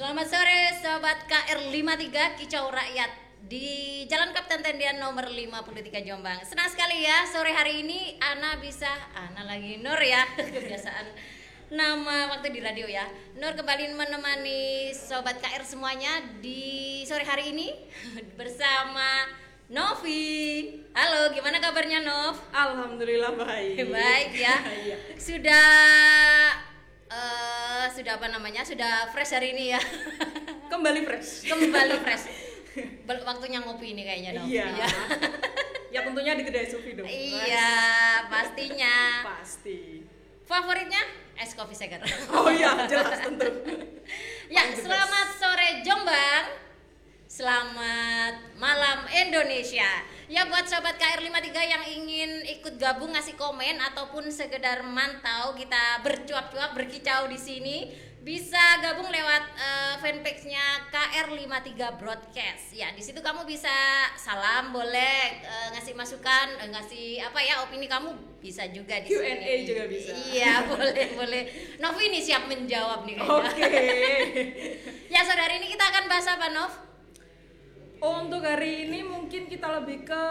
Selamat sore Sobat KR53 Kicau Rakyat di Jalan Kapten Tendian nomor 53 Jombang. Senang sekali ya sore hari ini Ana bisa Ana lagi Nur ya kebiasaan nama waktu di radio ya. Nur kembali menemani Sobat KR semuanya di sore hari ini bersama Novi. Halo, gimana kabarnya Nov? Alhamdulillah baik. Baik ya. Iya. Sudah eh, sudah apa namanya? Sudah fresh hari ini ya. Kembali fresh. Kembali fresh. Bel- Waktunya ngopi ini kayaknya dong. Iya. ya tentunya di kedai Sufi dong. Iya, pastinya. Pasti. Favoritnya es kopi segar. Oh iya, jelas tentu. ya, Paling selamat sore Jombang. Selamat malam Indonesia. Ya buat sobat KR53 yang ingin ikut gabung ngasih komen ataupun sekedar mantau kita bercuap-cuap berkicau di sini bisa gabung lewat eh, fanpage-nya KR53 Broadcast. Ya, di situ kamu bisa salam boleh eh, ngasih masukan, eh, ngasih apa ya opini kamu bisa juga di Q&A juga bisa. Iya, boleh, boleh. Novi ini siap menjawab nih kayaknya. Oke. Ya, saudari ini kita akan bahas apa, Nov? Oh, untuk hari ini mungkin kita lebih ke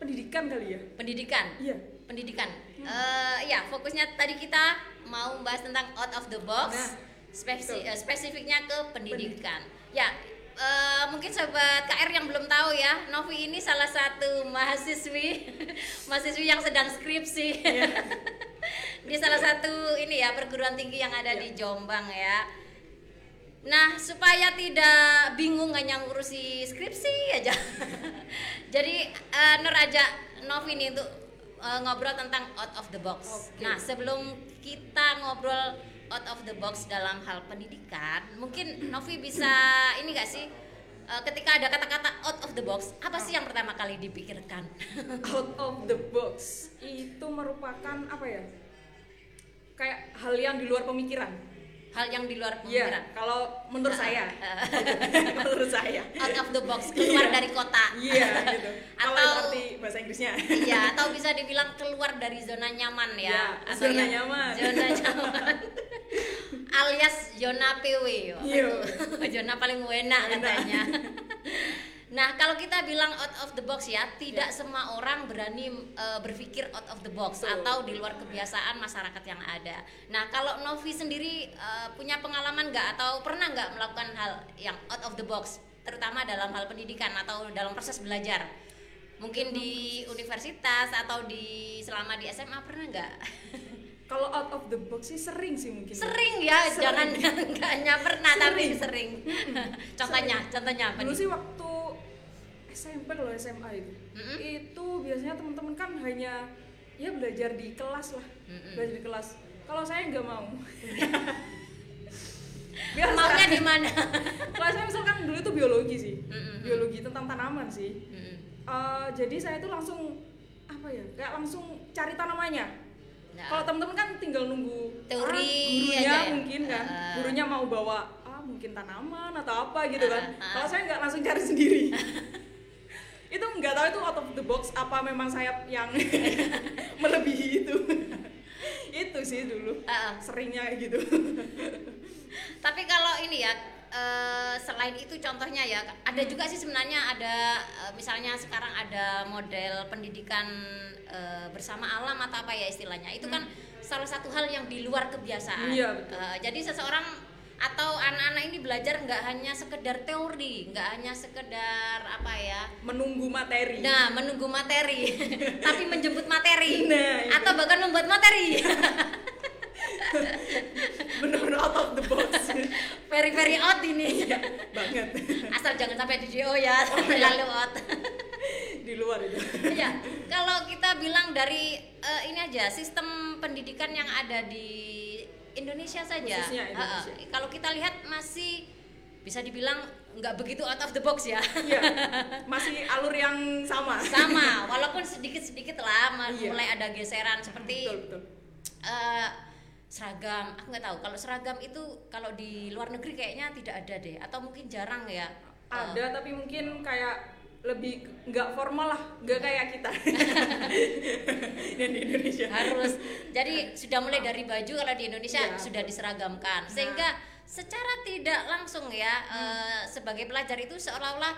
pendidikan kali ya. Pendidikan. Iya. Pendidikan. Eh, ya, fokusnya tadi kita mau membahas tentang out of the box. Nah, Spesi- betul. eh, spesifiknya ke pendidikan. Ya, eh, mungkin sobat KR yang belum tahu ya, Novi ini salah satu mahasiswi mahasiswi yang sedang skripsi. Iya. Di salah satu ini ya perguruan tinggi yang ada di Jombang ya. Nah, supaya tidak bingung hanya ngurusi skripsi aja. Jadi eh, Nur ajak Novi nih untuk eh, ngobrol tentang out of the box. Oke. Nah, sebelum kita ngobrol out of the box dalam hal pendidikan, mungkin Novi bisa ini gak sih eh, ketika ada kata-kata out of the box, apa sih yang pertama kali dipikirkan? Out of the box itu merupakan apa ya? Kayak hal yang di luar pemikiran. Hal yang di luar Iya, pemikiran. kalau menurut saya. menurut saya. Out of the box, keluar Iya. dari kota. Iya, gitu. Kalau Atau- arti bahasa Inggrisnya. Iya, atau bisa dibilang keluar dari zona nyaman ya. Atau zona ya, nyaman. Zona nyaman. Alias zona PW. yo. Iya. zona paling Enak. katanya. Nah, kalau kita bilang out of the box ya, tidak semua orang berani eh, berpikir out of the box Betul. atau di luar kebiasaan masyarakat yang ada. Nah, kalau Novi sendiri eh, punya pengalaman nggak atau pernah nggak melakukan hal yang out of the box, terutama dalam hal pendidikan atau dalam proses belajar? Mungkin di universitas atau di selama di SMA pernah nggak? Kalau out of the box sih sering sih mungkin. Sering ya, Sering. jangan nggak hanya pernah tapi Sering. sering. contohnya, contohnya apa Dulu nih? sih waktu SMP kalau SMA itu, Mm-mm. itu biasanya teman-teman kan hanya ya belajar di kelas lah, Mm-mm. belajar di kelas. Kalau saya nggak mau. Biasa. Maunya di mana? Kalau saya misalkan dulu itu biologi sih, Mm-mm. biologi tentang tanaman sih. Mm-mm. Eh, jadi saya itu langsung apa ya, kayak langsung cari tanamannya. Nah. Kalau teman-teman kan tinggal nunggu Teori ah, gurunya aja ya? mungkin kan, Ah. gurunya mau bawa ah mungkin tanaman atau apa gitu kan. Ah, ah. Kalau saya nggak langsung cari sendiri. itu nggak tahu itu out of the box apa memang saya yang melebihi itu. itu sih dulu Ah, ah. seringnya gitu. Tapi kalau ini ya eh, selain itu contohnya ya ada juga sih sebenarnya ada eh, misalnya sekarang ada model pendidikan eh, bersama alam atau apa ya istilahnya itu kan salah satu hal yang di luar kebiasaan. Iya, betul. Eh, jadi seseorang atau anak-anak ini belajar nggak hanya sekedar teori, nggak hanya sekedar apa ya Menunggu materi. Nah, menunggu materi, tapi menjemput materi, Nah, itu. atau bahkan membuat materi. Bener-bener out of the box. very very out ini. Iya, banget. Asal jangan sampai di DO ya, Oh, iya. lalu out. di luar itu. ya, kalau kita bilang dari eh, ini aja sistem pendidikan yang ada di Indonesia saja. Indonesia. Eh, eh, kalau kita lihat masih bisa dibilang nggak begitu out of the box ya. Iya. Masih alur yang sama. Sama, walaupun sedikit-sedikit lah Iya. mulai ada geseran seperti Betul, betul. eh, seragam aku nggak tahu kalau seragam itu kalau di luar negeri kayaknya tidak ada deh atau mungkin jarang ya Ada tapi mungkin kayak lebih nggak formal lah, nggak kayak kita yang di Indonesia. harus jadi sudah mulai dari baju kalau di Indonesia Iya. sudah diseragamkan sehingga secara tidak langsung ya eh, sebagai pelajar itu seolah-olah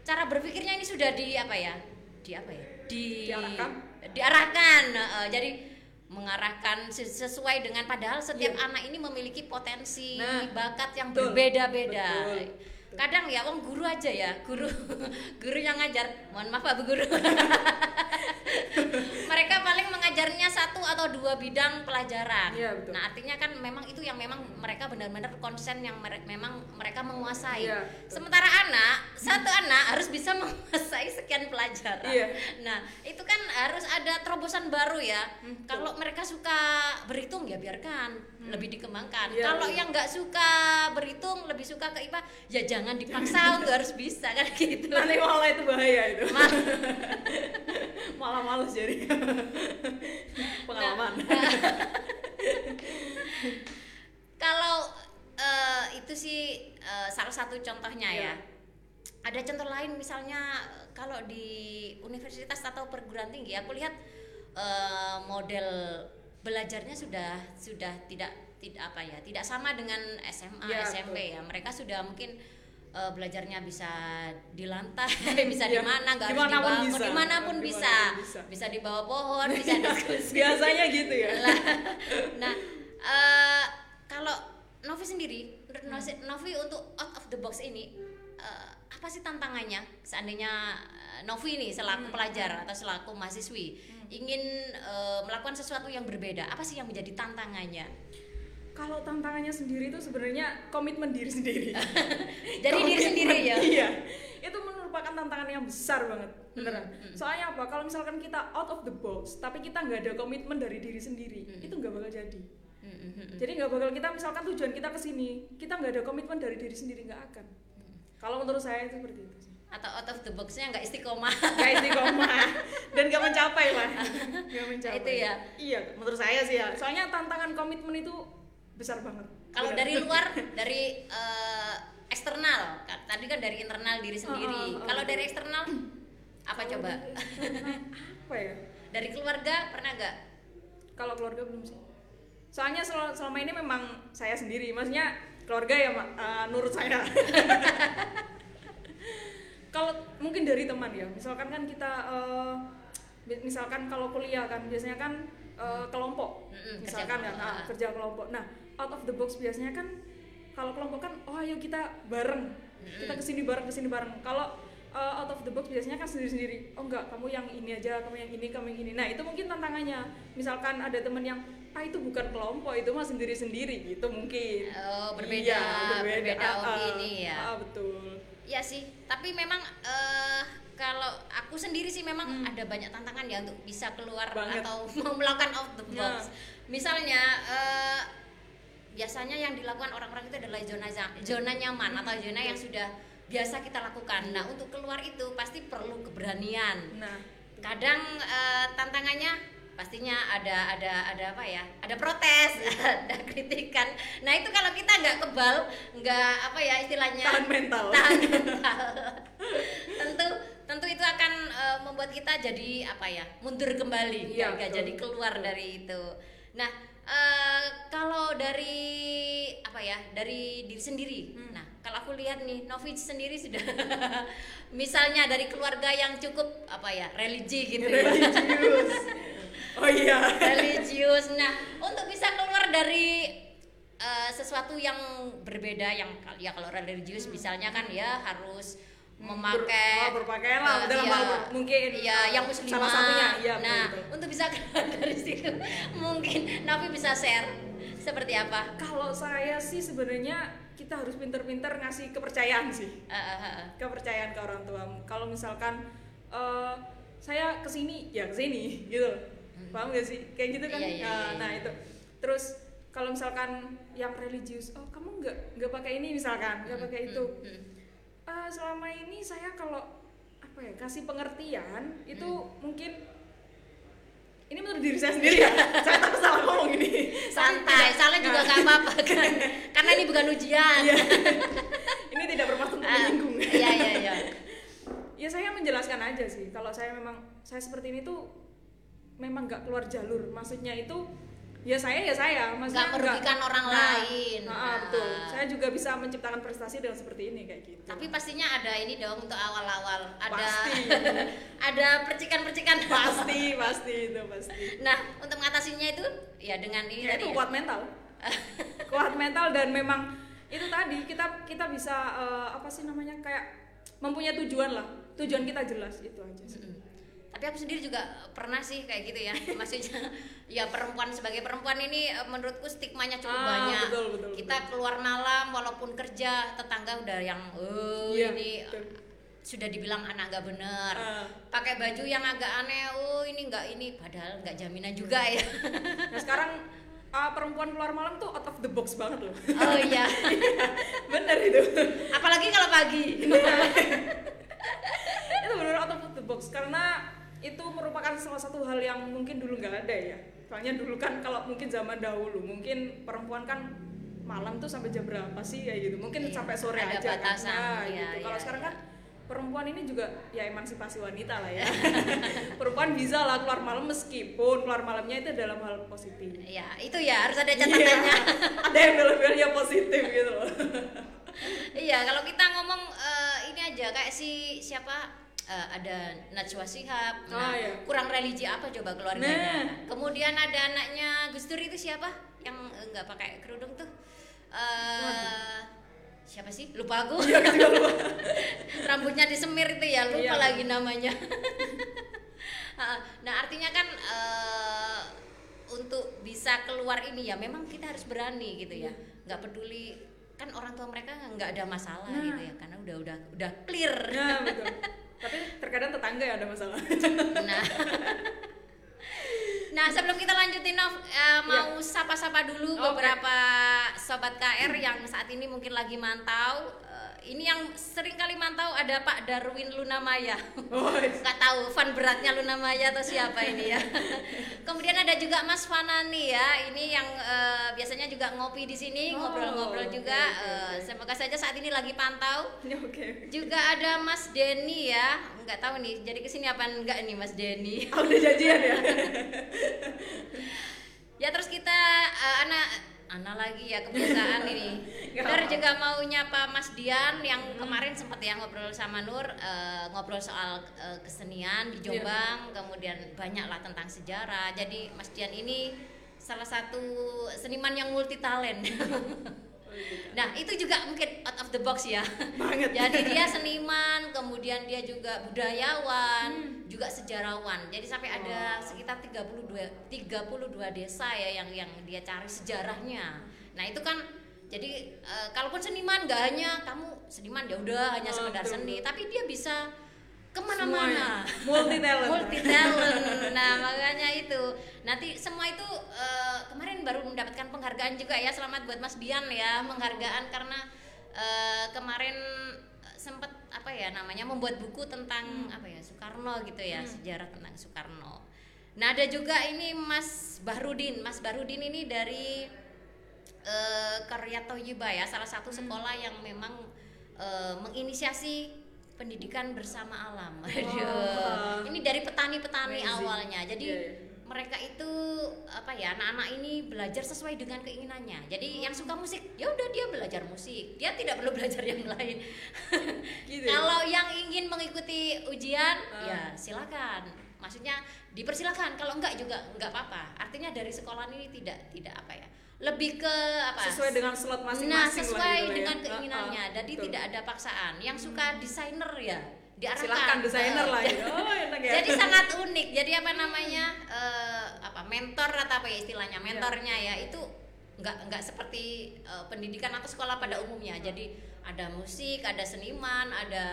cara berpikirnya ini sudah di apa ya di apa ya di Diarahkan? diarahkan eh, jadi mengarahkan ses- sesuai dengan padahal setiap Iya. anak ini memiliki potensi Nah, bakat yang berbeda-beda. Kadang ya wong guru aja ya guru. Guru yang ngajar. Mohon maaf pak bu guru. Mereka paling mengajarnya satu atau dua bidang pelajaran. Iya, betul. nah artinya kan memang itu yang memang mereka benar-benar konsen yang mere- memang mereka menguasai. Betul. sementara anak satu anak harus bisa menguasai sekian pelajaran. Iya. nah itu kan harus ada terobosan baru ya. Hmm, kalau mereka suka berhitung ya biarkan. Lebih dikembangkan. Iya, kalau yang nggak suka berhitung lebih suka ke IPA ya jangan dipaksa untuk harus bisa kan gitu. Nanti malah itu bahaya itu. Ma- malah males jadi. Pengalaman. kalau eh, itu sih eh, salah satu contohnya ya. Iya. ada contoh lain misalnya kalau di universitas atau perguruan tinggi aku lihat eh, model belajarnya sudah sudah tidak tidak apa ya tidak sama dengan SMA Iya, SMP ya. Mereka sudah mungkin eh, belajarnya bisa di lantai bisa di Iya, mana nggak harus di di mana pun bawah bisa. di mana pun bisa. bisa. bisa di bawah pohon bisa diskusi biasanya gitu ya nah eh, kalau Novi sendiri Hmm. Novi, untuk out of the box ini eh, apa sih tantangannya seandainya Novi nih selaku Hmm. pelajar atau selaku mahasiswi ingin eh, melakukan sesuatu yang berbeda apa sih yang menjadi tantangannya kalau tantangannya sendiri itu sebenarnya komitmen diri sendiri. Diri Komitmen, sendiri ya? iya. Itu merupakan tantangan yang besar banget beneran. Hmm. soalnya apa? Kalau misalkan kita out of the box tapi kita nggak ada komitmen dari diri sendiri Hmm. itu nggak bakal jadi. Hmm, hmm, hmm. jadi nggak bakal kita misalkan tujuan kita ke sini kita nggak ada komitmen dari diri sendiri nggak akan. Hmm. kalau menurut saya itu seperti itu sih. Atau out of the boxnya nggak istiqomah. Nggak istiqomah. Dan nggak mencapai lah. Nggak mencapai. Itu ya? iya menurut saya sih ya. Soalnya tantangan komitmen itu besar banget. Kalau dari luar dari eh, eksternal kan? Tadi kan dari internal diri sendiri. Oh, oh, oh. kalau dari eksternal apa Kalau coba? dari eksternal, apa ya? Dari keluarga pernah nggak? Kalau keluarga belum sih. Soalnya sel- selama ini memang saya sendiri. Maksudnya keluarga ya eh, nurut saya. Kalau mungkin dari teman ya. Misalkan kan kita mi- misalkan kalau kuliah kan biasanya kan eh, kelompok. Mm-mm, kerja misalkan kan kelompok, ah, ah. kerja kelompok. Nah out of the box biasanya kan kalau kelompok kan oh ayo kita bareng kita ke sini bareng ke sini bareng kalau eh, out of the box biasanya kan sendiri sendiri oh enggak kamu yang ini aja kamu yang ini kamu yang ini nah itu mungkin tantangannya misalkan ada teman yang ah itu bukan kelompok itu mah sendiri sendiri gitu mungkin Oh, berbeda, Iya, berbeda Ah, ah. opini ya. ah, betul ya sih tapi memang eh, kalau aku sendiri sih memang Hmm. ada banyak tantangan ya untuk bisa keluar Banget. atau mau melakukan out the box Ya. misalnya eh, biasanya yang dilakukan orang-orang itu adalah zona zona nyaman atau zona yang sudah biasa kita lakukan. Nah untuk keluar itu pasti perlu keberanian. Nah. Kadang eh, tantangannya pastinya ada ada ada apa ya? Ada protes ada kritikan. Nah itu kalau kita nggak kebal nggak apa ya istilahnya? Tahan mental. Tahan mental. Tentu tentu itu akan eh, membuat kita jadi apa ya? Mundur kembali nggak betul. jadi keluar dari itu. Nah eh, kalau dari apa ya dari diri sendiri. Hmm. nah kalau aku lihat nih Novi sendiri sudah misalnya dari keluarga yang cukup apa ya religi gitu ya. Religius. Oh iya. Religius. Nah, untuk bisa keluar dari eh, sesuatu yang berbeda yang ya kalau religius misalnya kan ya harus memakai Ber- oh, berpakaian lah, eh, dalam iya, hal mungkin, iya yang muslimah. salah satunya, iya, nah betul-betul. untuk bisa keluar dari situ mungkin Nafi bisa share seperti apa? Kalau saya sih sebenarnya kita harus pinter-pinter ngasih kepercayaan sih. Eh, eh, eh. kepercayaan ke orang tua. Kalau misalkan eh, saya ke sini ya ke sini gitu. Paham gak sih? Kayak gitu kan? Iya, iya, nah, iya, nah iya. itu. Terus kalau misalkan yang religius oh kamu nggak nggak pakai ini misalkan nggak pakai itu. Hmm, hmm. Eh, selama ini saya kalau apa ya kasih pengertian itu Hmm. mungkin ini menurut diri saya sendiri ya. Saya takut salah ngomong ini. Santai salah juga nggak apa-apa kan. Karena ini bukan ujian. Iya. ini tidak bermaksud untuk Ah, menyinggung. iya iya iya. Ya saya menjelaskan aja sih. Kalau saya memang saya seperti ini tuh memang nggak keluar jalur. Maksudnya itu ya saya ya saya maksudnya Nggak merugikan orang lain. nah, Nah. betul saya juga bisa menciptakan prestasi dengan seperti ini kayak gitu Tapi pastinya ada ini dong untuk awal-awal ada Pasti. ada percikan-percikan. pasti pasti itu pasti Nah, untuk mengatasinya itu ya dengan ini ya tadi itu ya. kuat mental kuat mental dan memang itu tadi kita kita bisa eh, apa sih namanya kayak mempunyai tujuan lah tujuan kita jelas itu aja sih. Mm. Tapi aku sendiri juga pernah sih kayak gitu ya. Maksudnya ya perempuan sebagai perempuan ini eh, menurutku stigmanya cukup Ah, banyak. betul, betul, Kita keluar malam walaupun kerja tetangga udah yang oh Iya, ini betul. sudah dibilang anak nggak bener. Ah. Pakai baju yang agak aneh. Oh, ini nggak ini padahal nggak jaminan juga ya. nah sekarang ah, perempuan keluar malam tuh out of the box banget loh Oh iya. bener itu Apalagi kalau pagi. itu benar out of the box karena itu merupakan salah satu hal yang mungkin dulu nggak ada ya. Soalnya dulu kan kalau mungkin zaman dahulu mungkin perempuan kan malam tuh sampai jam berapa sih ya gitu. Mungkin Iya, sampai sore ada aja batasan, kan Nah, iya, gitu. kalau iya, sekarang iya. kan perempuan ini juga ya emansipasi wanita lah ya. Perempuan bisa lah keluar malam meskipun keluar malamnya itu dalam hal positif. Ya, itu ya harus ada Iya, catatannya. ada yang bel-belnya positif gitu loh. Iya, kalau kita ngomong eh, ini aja kayak si siapa eh, ada Najwa Shihab, nah, Oh, iya. kurang religi apa coba keluarganya? Nah. Kemudian ada anaknya Gus Dur itu siapa? Yang eh, nggak pakai kerudung tuh? Eh, siapa sih? Lupa aku. Rambutnya disemir itu ya, lupa Iya. lagi namanya. Nah artinya kan eh, untuk bisa keluar ini ya memang kita harus berani gitu ya nggak peduli kan orang tua mereka nggak ada masalah Nah. gitu ya karena udah udah udah clear ya betul terkadang tetangga ya ada masalah. Nah nah sebelum kita lanjutin Nov eh, mau sapa-sapa dulu Oke. beberapa sobat KR yang saat ini mungkin lagi mantau ini yang sering kali mantau ada Pak Darwin Lunamaya oh, nggak tahu fan beratnya Luna Maya atau siapa ini ya. Kemudian ada juga Mas Fanani ya, ini yang eh, biasanya juga ngopi di sini, Oh, ngobrol-ngobrol juga. oke, oke, Eh, oke. semoga saja saat ini lagi pantau. Ya, oke Juga ada Mas Denny ya, nggak tahu nih, jadi ke sini apa enggak nih Mas Denny? Ah, udah janjian ya Ya terus kita eh, anak Ana lagi ya kebiasaan ini. Apa-apa. juga mau nyapa Mas Dian yang kemarin sempat ya ngobrol sama Nur eh, ngobrol soal eh, kesenian di Iya. Jombang, kemudian banyak lah tentang sejarah. Jadi Mas Dian ini salah satu seniman yang multi talent. nah itu juga mungkin out of the box ya. banget Jadi dia seniman, kemudian dia juga budayawan, juga sejarawan. Jadi sampai ada sekitar 32 32 desa ya yang yang dia cari sejarahnya. Nah, itu kan jadi eh, kalaupun seniman gak hanya kamu seniman ya udah hanya Oh, sekedar betul, seni, betul. tapi dia bisa. Ke mana-mana. multi talent Multi talent. Nah, makanya itu. Nanti semua itu eh, kemarin baru mendapatkan penghargaan juga ya. Selamat buat Mas Dian ya, penghargaan karena eh, kemarin sempat apa ya namanya membuat buku tentang apa ya Soekarno gitu ya, sejarah tentang Soekarno. Nah, ada juga ini Mas Bahrudin. Mas Bahrudin ini dari eh Karya Toyiba ya, salah satu sekolah yang memang eh, menginisiasi pendidikan bersama alam. Aduh. Wah. Ini dari petani-petani awalnya. Jadi Iya, iya. mereka itu apa ya anak-anak ini belajar sesuai dengan keinginannya. Jadi yang suka musik, ya udah dia belajar musik. Dia tidak perlu belajar yang lain. Gitu ya? Kalau yang ingin mengikuti ujian, Ah. ya silakan. Maksudnya dipersilakan. Kalau enggak juga enggak apa-apa. Artinya dari sekolah ini tidak tidak apa ya? Lebih ke apa? sesuai dengan slot masing-masing Nah, lah sesuai gitu ya. dengan Ah, keinginannya. ah, Jadi betul. tidak ada paksaan. Yang suka desainer ya diarahkan. silakan desainer Eh, lah gitu. oh enak ya Jadi sangat unik. Jadi apa namanya? eh, apa mentor atau apa ya istilahnya? Mentornya ya itu nggak nggak seperti eh, pendidikan atau sekolah pada umumnya. Jadi ada musik, ada seniman, ada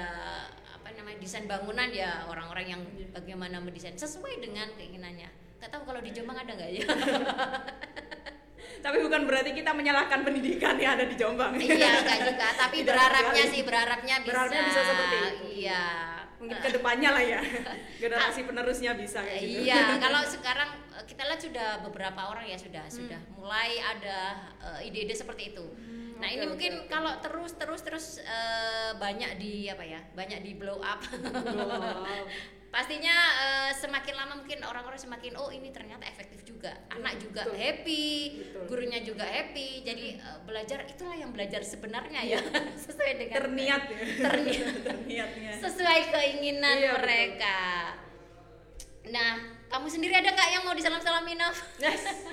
apa namanya desain bangunan ya orang-orang yang bagaimana mendesain sesuai dengan keinginannya. Gak tahu kalau di Jombang ada nggak ya? tapi bukan berarti kita menyalahkan pendidikan yang ada di Jombang iya enggak juga. Tapi Tidak berharapnya sih berharapnya bisa. Berharapnya bisa seperti itu. Iya. mungkin ke depannya lah ya generasi penerusnya bisa kayak gitu Iya, kalau sekarang eh, kita lihat sudah beberapa orang ya sudah sudah mulai ada eh, ide-ide seperti itu. nah oke, ini mungkin oke. kalau terus terus terus eh, banyak di apa ya banyak di blow up. Wow. pastinya eh, semakin lama mungkin orang-orang semakin oh ini ternyata efektif juga anak juga betul. happy Betul. gurunya juga happy. Jadi eh, belajar itulah yang belajar sebenarnya ya. Sesuai dengan terniat ya. Terniat. terniatnya. Sesuai keinginan Iya, betul. mereka. Nah kamu sendiri ada kak yang mau disalam salamin yes.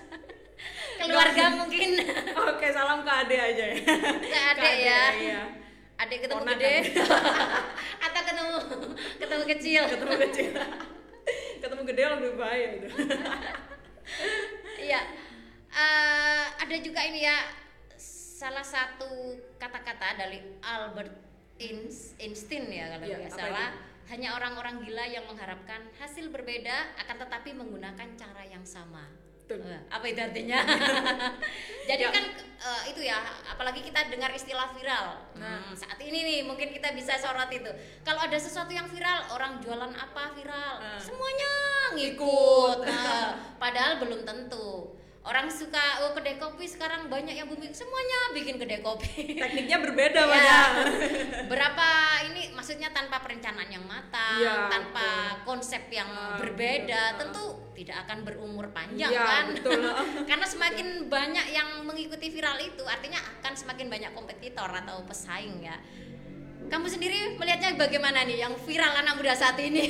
Keluarga mungkin. Oke salam ke ade aja ya. Ke adek ya. iya. Adek ketemu Ponakan. gede. Atau ketemu ketemu kecil. Ketemu kecil. Ketemu gede lebih bahaya itu Iya. Eh, ada juga ini ya salah satu kata-kata dari Albert Ins- Einstein ya kalau nggak apa salah. Hanya orang-orang gila yang mengharapkan hasil berbeda akan tetapi menggunakan cara yang sama. Betul. Eh, apa itu artinya? Jadi Ya. kan eh, itu ya, apalagi kita dengar istilah viral. Nah. Hmm, saat ini nih mungkin kita bisa sorot itu. Kalau ada sesuatu yang viral, orang jualan apa viral, Nah. semuanya ngikut. Ikut. Nah, padahal belum tentu. Orang suka oh kedai kopi sekarang banyak yang booming, semuanya bikin kedai kopi. tekniknya berbeda Ya. Berapa ini maksudnya tanpa perencanaan yang matang, Iya, tanpa konsep yang Ah, berbeda, betul. tentu tidak akan berumur panjang Iya, kan. betul. Karena semakin banyak yang mengikuti viral itu, artinya akan semakin banyak kompetitor atau pesaing ya. Kamu sendiri melihatnya bagaimana nih yang viral anak muda saat ini?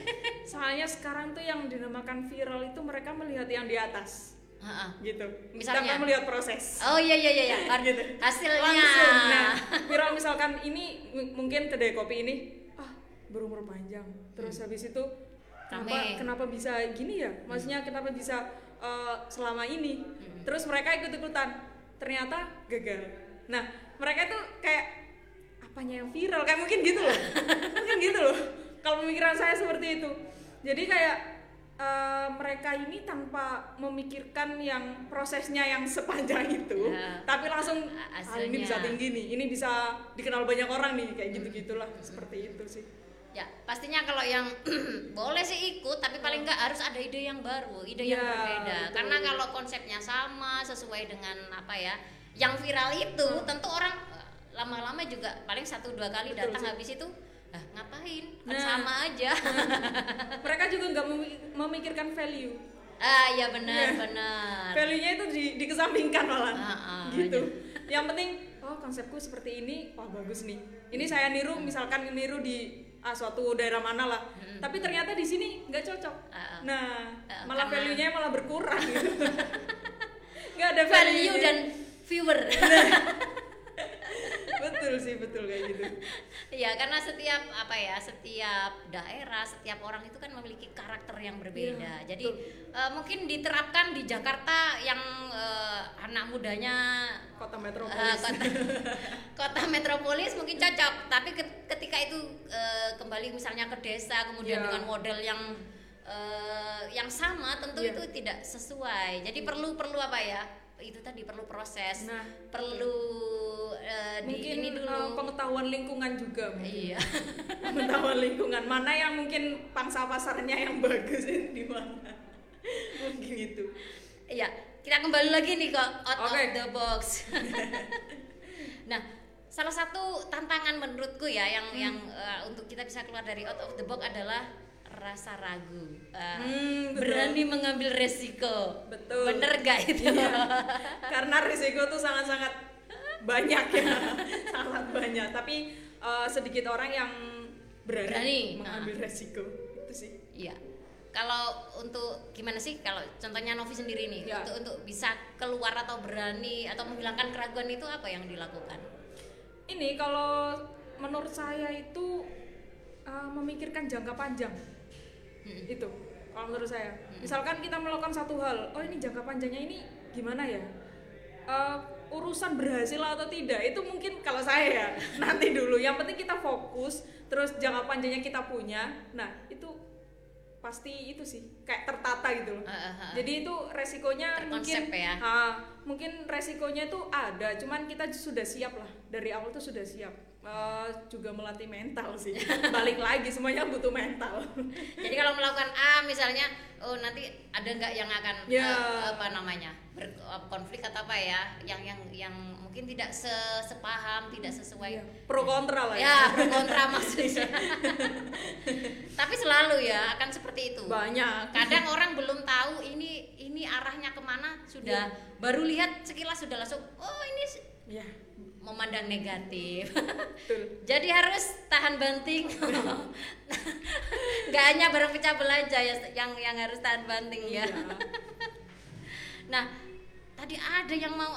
soalnya sekarang tuh yang dinamakan viral itu mereka melihat yang di atas Ha-ha. gitu Misalnya? kita melihat proses Oh iya iya iya, iya. gitu hasilnya. langsung nah viral misalkan ini mungkin kedai kopi ini ah berumur panjang terus habis itu kenapa Hmm. Rame. kenapa bisa gini ya maksudnya kenapa bisa eh, selama ini Hmm. terus mereka ikut ikutan ternyata gagal nah mereka itu kayak apanya yang viral kayak mungkin gitu loh mungkin gitu loh kalau pemikiran saya seperti itu jadi kayak eh, mereka ini tanpa memikirkan yang prosesnya yang sepanjang itu Ya. tapi langsung ah, ini bisa tinggi nih ini bisa dikenal banyak orang nih kayak gitu gitulah seperti itu sih Ya, pastinya kalau yang boleh sih ikut, tapi paling nggak harus ada ide yang baru, ide yang Ya, berbeda. betul. Karena kalau konsepnya sama, sesuai dengan apa ya, yang viral itu, tentu orang eh, lama-lama juga paling satu dua kali Betul datang sih. habis itu, ah ngapain? Kan Nah. sama aja. mereka juga nggak memi- memikirkan value ah, ya benar benar. value-nya itu di, dikesampingkan malah Ah, ah, gitu yang penting oh konsepku seperti ini wah bagus nih ini saya niru misalkan niru di ah, suatu daerah mana lah tapi ternyata di sini nggak cocok Ah, ah. nah Ah, malah karena- value-nya malah berkurang gitu nggak ada Value value-nya. dan viewer. betul sih betul kayak gitu Iya, karena setiap apa ya, setiap daerah, setiap orang itu kan memiliki karakter yang berbeda. Iya, Jadi eh, mungkin diterapkan di Jakarta yang eh, anak mudanya kota metropolis kota, kota metropolis mungkin cocok, tapi ke- ketika itu eh, kembali misalnya ke desa, kemudian Iya. dengan model yang eh, yang sama, tentu Iya. itu tidak sesuai. Jadi perlu perlu apa ya? Itu tadi perlu proses, Nah, perlu eh, di mungkin ini dulu. eh, pengetahuan lingkungan juga mungkin. Iya. pengetahuan lingkungan mana yang mungkin pangsa pasarnya yang bagus di mana mungkin itu Iya, kita kembali lagi nih ke out Oke. of the box. nah, salah satu tantangan menurutku ya yang Hmm. yang eh, untuk kita bisa keluar dari out of the box adalah rasa ragu, Eh, Hmm, betul. berani mengambil resiko. Betul. Bener gak itu? karena risiko tuh sangat-sangat banyak ya. Sangat banyak. Tapi eh, sedikit orang yang berani, Berani, mengambil resiko. Itu sih. Iya. Kalau untuk gimana sih? Kalau contohnya Novi sendiri nih Ya. untuk untuk bisa keluar atau berani atau menghilangkan keraguan itu apa yang dilakukan? ini kalau menurut saya itu eh, memikirkan jangka panjang. Hmm. itu kalau menurut saya. Misalkan kita melakukan satu hal oh ini jangka panjangnya ini gimana ya? Eh, urusan berhasil atau tidak itu mungkin kalau saya ya nanti dulu. Yang penting kita fokus terus jangka panjangnya kita punya. Nah itu pasti itu sih kayak tertata gitu loh. Ah, ah, ah. jadi itu resikonya Terkonsep mungkin ya. ah, mungkin resikonya itu ada cuman kita sudah siap lah. Dari awal tuh sudah siap Eh, juga melatih mental sih. Balik lagi semuanya butuh mental. Jadi kalau melakukan A misalnya, oh nanti ada nggak yang akan Ya. eh, apa namanya berkonflik atau apa ya, yang yang yang mungkin tidak se- sepaham tidak sesuai. Iya. pro kontra lah ya. Pro kontra maksudnya. Tapi selalu ya akan seperti itu. Banyak. Kadang orang belum tahu ini ini arahnya ke mana sudah baru lihat sekilas sudah langsung oh ini ya memandang negatif. Betul. Jadi harus tahan banting. Nggak hanya barang pecah belah aja ya yang yang harus tahan banting ya. Iya. nah tadi ada yang mau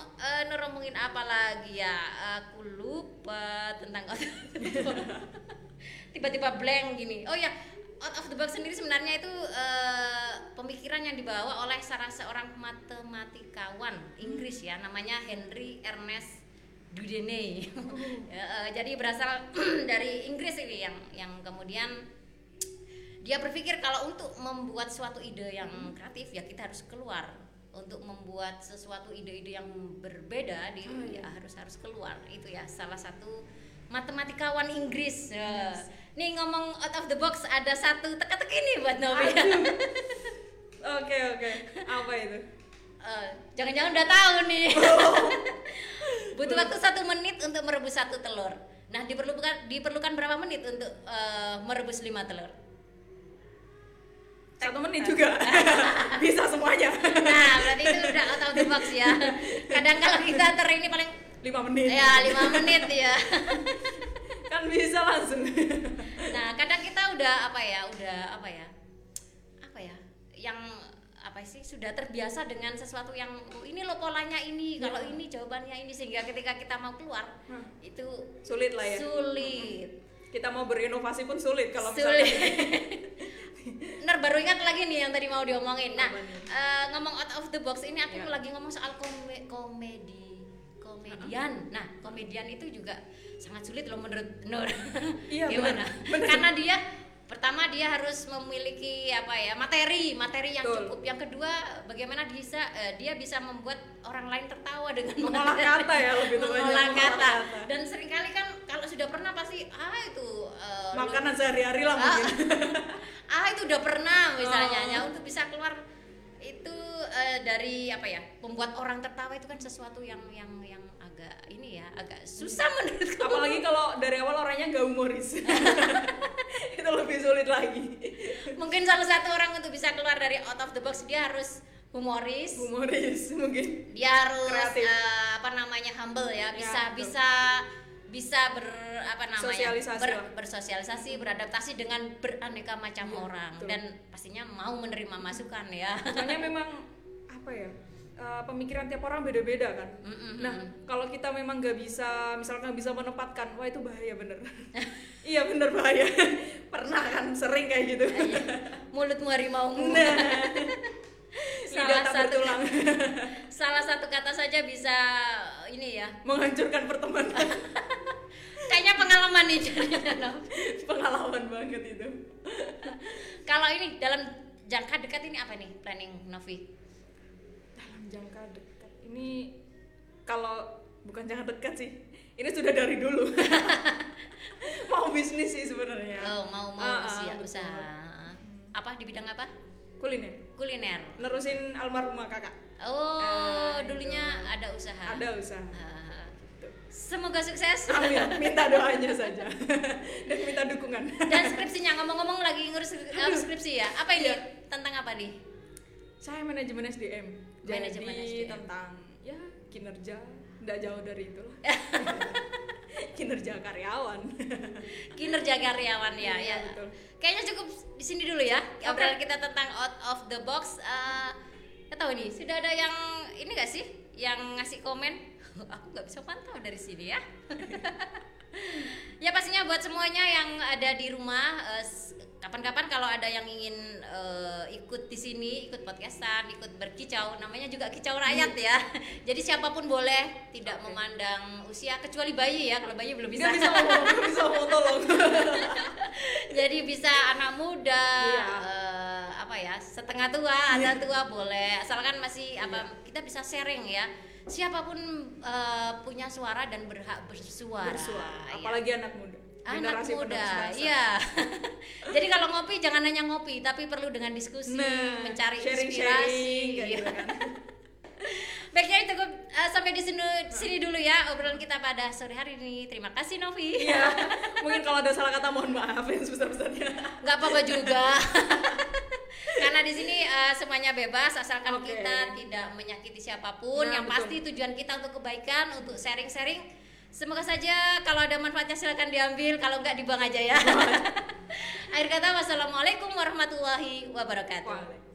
neromongin apa lagi ya? Aku lupa tentang tiba-tiba blank gini. Oh ya out of the box sendiri sebenarnya itu eh, pemikiran yang dibawa oleh salah seorang matematikawan Inggris ya namanya Henry Ernest Dudene. Ya, eh, jadi berasal dari Inggris ini yang yang kemudian dia berpikir kalau untuk membuat suatu ide yang kreatif ya kita harus keluar. Untuk membuat sesuatu ide-ide yang berbeda di Oh, ya iya. harus harus keluar. Itu ya salah satu matematikawan Inggris. Ya. nih ngomong out of the box ada satu teka-teki nih buat Novi. Oke oke. Apa itu? Eh, jangan-jangan udah tahu nih butuh waktu satu menit untuk merebus satu telur. Nah diperlukan diperlukan berapa menit untuk eh, merebus lima telur? Satu menit juga. Bisa semuanya. Nah, berarti itu udah out of the box ya. Kadang kalau kita ter ini paling lima menit. Ya lima menit ya. kan bisa langsung. Nah, kadang kita udah apa ya, udah apa ya, apa ya, yang apa sih sudah terbiasa dengan sesuatu yang "Oh, ini loh polanya ini, kalau Ya. ini jawabannya ini sehingga ketika kita mau keluar Hmm. itu sulit lah ya sulit. kita mau berinovasi pun sulit kalau Sulit. misalnya Ntar baru ingat lagi nih yang tadi mau diomongin. Nah, eh, ngomong out of the box ini aku Ya. lagi ngomong soal kome- komedi komedian. Nah, komedian itu juga sangat sulit loh menurut Nur. Iya, Gimana? benar. Benar. Karena dia pertama dia harus memiliki apa ya materi materi yang Betul. cukup. Yang kedua, bagaimana bisa eh, dia bisa membuat orang lain tertawa dengan Mengolah kata ya, lebih mengolah kata. kata. Dan sering kali kan kalau sudah pernah pasti ah itu lu- makanan sehari-hari lah Ah, mungkin ah itu udah pernah misalnya Oh. ya untuk bisa keluar itu eh, dari apa ya membuat orang tertawa itu kan sesuatu yang yang yang agak ini ya agak susah menurutku apalagi kalau dari awal orangnya nggak humoris itu lebih sulit lagi. Mungkin salah satu orang untuk bisa keluar dari out of the box dia harus humoris. Humoris mungkin. Dia harus Kreatif. eh, apa namanya humble ya. Bisa betul. bisa bisa ber apa namanya Sosialisasi ber- bersosialisasi beradaptasi dengan beraneka macam Iya, orang. betul. dan pastinya mau menerima masukan ya. Soalnya memang apa ya eh, pemikiran tiap orang beda-beda kan. Mm-mm, nah mm-mm. kalau kita memang nggak bisa misalkan bisa menempatkan wah itu bahaya bener. Iya bener bahaya. Pernah kan sering kayak gitu. Iya. mulutmu harimaumu. Nah. Salah satu bertulang salah satu kata saja bisa ini ya. Menghancurkan pertemanan. Kayaknya pengalaman nih jadinya, pengalaman banget itu. Kalau ini dalam jangka dekat ini apa nih planning Novi jangka dekat. Ini kalau bukan jangka dekat sih ini sudah dari dulu. Mau bisnis sih sebenarnya. Oh mau mau ah, usia usaha. Apa di bidang apa? Kuliner. Kuliner. Nerusin almarhumah kakak. Oh Ah, dulunya itu. ada usaha. Ada usaha. Ah, semoga sukses. Amin. Minta doanya saja. Dan minta dukungan. Dan skripsinya ngomong-ngomong lagi ngurus uh, skripsi ya. Apa ini? Iya. tentang apa nih saya manajemen SDM Manajemen jadi SDM. tentang ya kinerja. Tidak jauh dari itu lah kinerja karyawan. Kinerja karyawan ya Iya, ya. betul. kayaknya cukup di sini dulu ya Oke. obrolan kita tentang out of the box. Nggak tahu nih sudah ada yang ini gak sih? Yang ngasih komen? Aku nggak bisa pantau dari sini ya ya pastinya buat semuanya yang ada di rumah eh, kapan-kapan kalau ada yang ingin eh, ikut di sini ikut podcastan ikut berkicau namanya juga kicau rakyat ya. Jadi siapa pun boleh tidak Oke. memandang usia kecuali bayi ya kalau bayi belum bisa. Nggak bisa ngomong bisa ngomong tolong. Jadi bisa anak muda Iya. eh, apa ya setengah tua ada tua boleh. Asalkan masih apa kita bisa sharing ya siapa pun eh, punya suara dan berhak bersuara, bersuara ya. apalagi anak muda anak Generasi muda iya jadi kalau ngopi jangan hanya ngopi tapi perlu dengan diskusi Nah, mencari sharing-sharing, inspirasi Iya. gitu kan. Baiknya cukup uh, sampai di sini, sini dulu ya obrolan kita pada sore hari ini. Terima kasih Novi. Iya. Mungkin kalau ada salah kata mohon maaf yang sebesar-besarnya. nggak apa-apa juga karena di sini uh, semuanya bebas asalkan Oke. kita tidak menyakiti siapa pun Nah, yang betul. pasti tujuan kita untuk kebaikan untuk sharing-sharing semoga saja kalau ada manfaatnya silakan diambil kalau nggak dibuang aja ya akhir kata wassalamualaikum warahmatullahi wabarakatuh Waalaikumsalam.